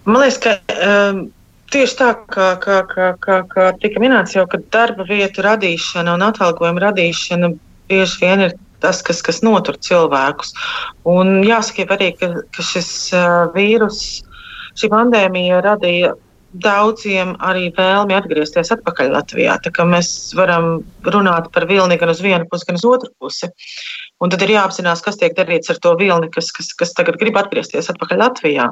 Man liekas, ka um, tieši tā, kā, kā, kā, kā, kā tika minēts, jau ka darba vietu radīšana un atalgojuma radīšana bieži vien ir tas, kas, kas notur cilvēkus. Un jāsaka arī, ka, ka šis uh, vīrus, šī pandēmija radīja daudziem arī vēlmi atgriezties atpakaļ Latvijā. Mēs varam runāt par vilni gan uz vienu pusi, gan uz otru pusi. Un tad ir jāapzinās, kas tiek darīts ar to vilni, kas, kas, kas tagad grib atgriezties atpakaļ Latvijā.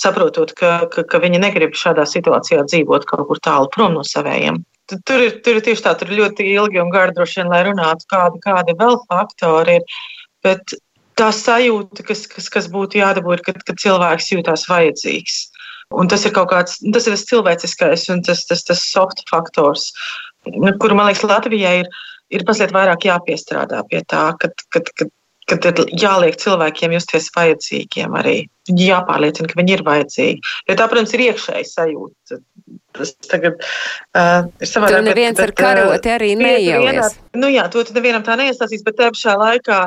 Saprotot, ka, ka, ka viņi negrib šādā situācijā dzīvot kaut kur tālu prom no savējiem. Tur ir, tur ir tieši tā, tur ir ļoti ilgi un gari droši vien, lai runātu, kādi, kādi vēl faktori ir. Bet tā sajūta, kas, kas, kas būtu jādabū, ir, kad, kad cilvēks jūtās vajadzīgs. Un tas ir kaut kāds, tas ir tas cilvēciskais un tas, tas, tas soft faktors, kuru, man liekas, Latvijai ir, ir mazliet vairāk jāpiestrādā pie tā, kad, kad, kad, kad ir jāliek cilvēkiem justies vajadzīgiem arī. Jāpārliecina, ka viņi ir vajadzīgi. Jo tā, protams, ir iekšēji sajūta. Tas tagad uh, ir savādāk. Tur neviens bet, ar karoti arī neielies. Nu jā, to nevienam tā neiestāsīs, bet te pašā laikā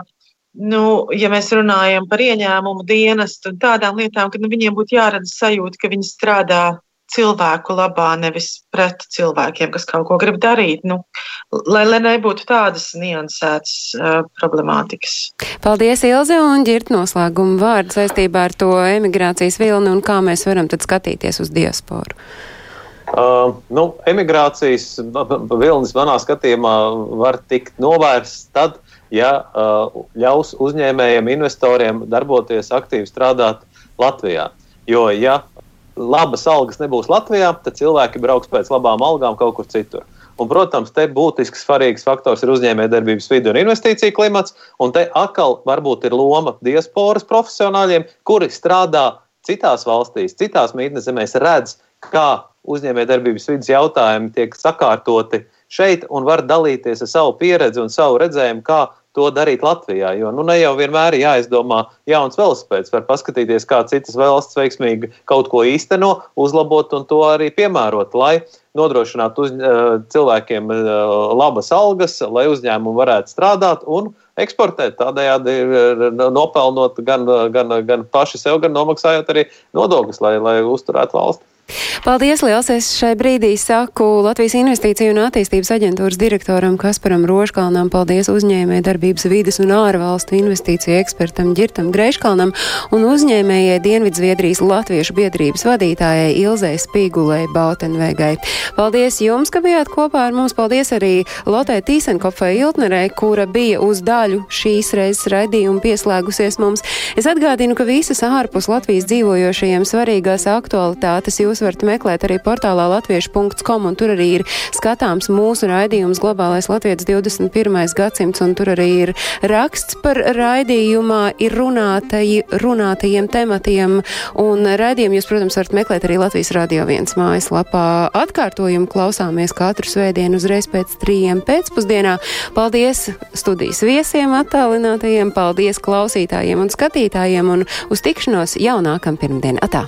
nu, ja mēs runājam par ieņēmumu dienestu un tādām lietām, ka nu, viņiem būtu jārada sajūta, ka viņi strādā cilvēku labā, nevis pret cilvēkiem, kas kaut ko grib darīt. Nu, lai, lai nebūtu tādas niansētas uh, problemātikas. Paldies, Ilze, un ģirt noslēgumu vārdu saistībā ar to emigrācijas vilni un kā mēs varam tad skatīties uz diasporu. Uh, nu, emigrācijas vilnis manā skatījumā var tikt novērsts tad, ja uh, ļaus uzņēmējiem, investoriem darboties aktīvi strādāt Latvijā. Jo, ja labas algas nebūs Latvijā, tad cilvēki brauks pēc labām algām kaut kur citur. Un, protams, te būtisks svarīgs faktors ir uzņēmējdarbības vidi un investīcija klimats. Un te atkal varbūt ir loma diasporas profesionāļiem, kuri strādā citās valstīs, citās mītnes zemēs, redz, kā uzņēmējdarbības vidas jautājumi tiek sakārtoti šeit un var dalīties ar savu pieredzi un savu redzējumu, kā to darīt Latvijā. Jo nu, ne jau vienmēr ir jāizdomā jauns velospēds. Var paskatīties, kā citas valsts veiksmīgi kaut ko īsteno, uzlabot un to arī piemērot, lai nodrošinātu uz, cilvēkiem labas algas, lai uzņēmumi varētu strādāt un eksportēt. Tādējādi nopelnot gan, gan, gan paši sev, gan nomaksājot arī nodokļus, lai, lai uzturētu valsti. Paldies, liels! Es šai brīdī saku Latvijas Investīciju un attīstības aģentūras direktoram Kasparam Roškalnam, paldies uzņēmē darbības vides un ārvalstu investīciju ekspertam Girtam Greiškalnam un uzņēmējai Dienvidzviedrijas Latviešu biedrības vadītājai Ilzei Spīgulei Bautenvegai. Paldies jums, ka bijāt kopā ar mums. Paldies arī Lotē Tīsenkopai Iltnerei, kura bija uz daļu šīs reizes raidījuma pieslēgusies mums. Es atgādinu, ka visas ārpus Latvijas dzīvojošajiem svarīgās aktualitātes jūs jūs varat meklēt arī portālā latviešu.com, un tur arī ir skatāms mūsu raidījums Globālais Latvijas 21. gadsimts, un tur arī ir raksts par raidījumā, ir runātaji, runātajiem tematiem, un raidījumu jūs, protams, varat meklēt arī Latvijas Radio 1 mājaslapā. Atkārtojumu klausāmies katru svētdienu uzreiz pēc trījiem pēcpusdienā. Paldies studijas viesiem attālinātajiem, paldies klausītājiem un skatītājiem, un uz tikšanos jau nākam pirmdien. Atā!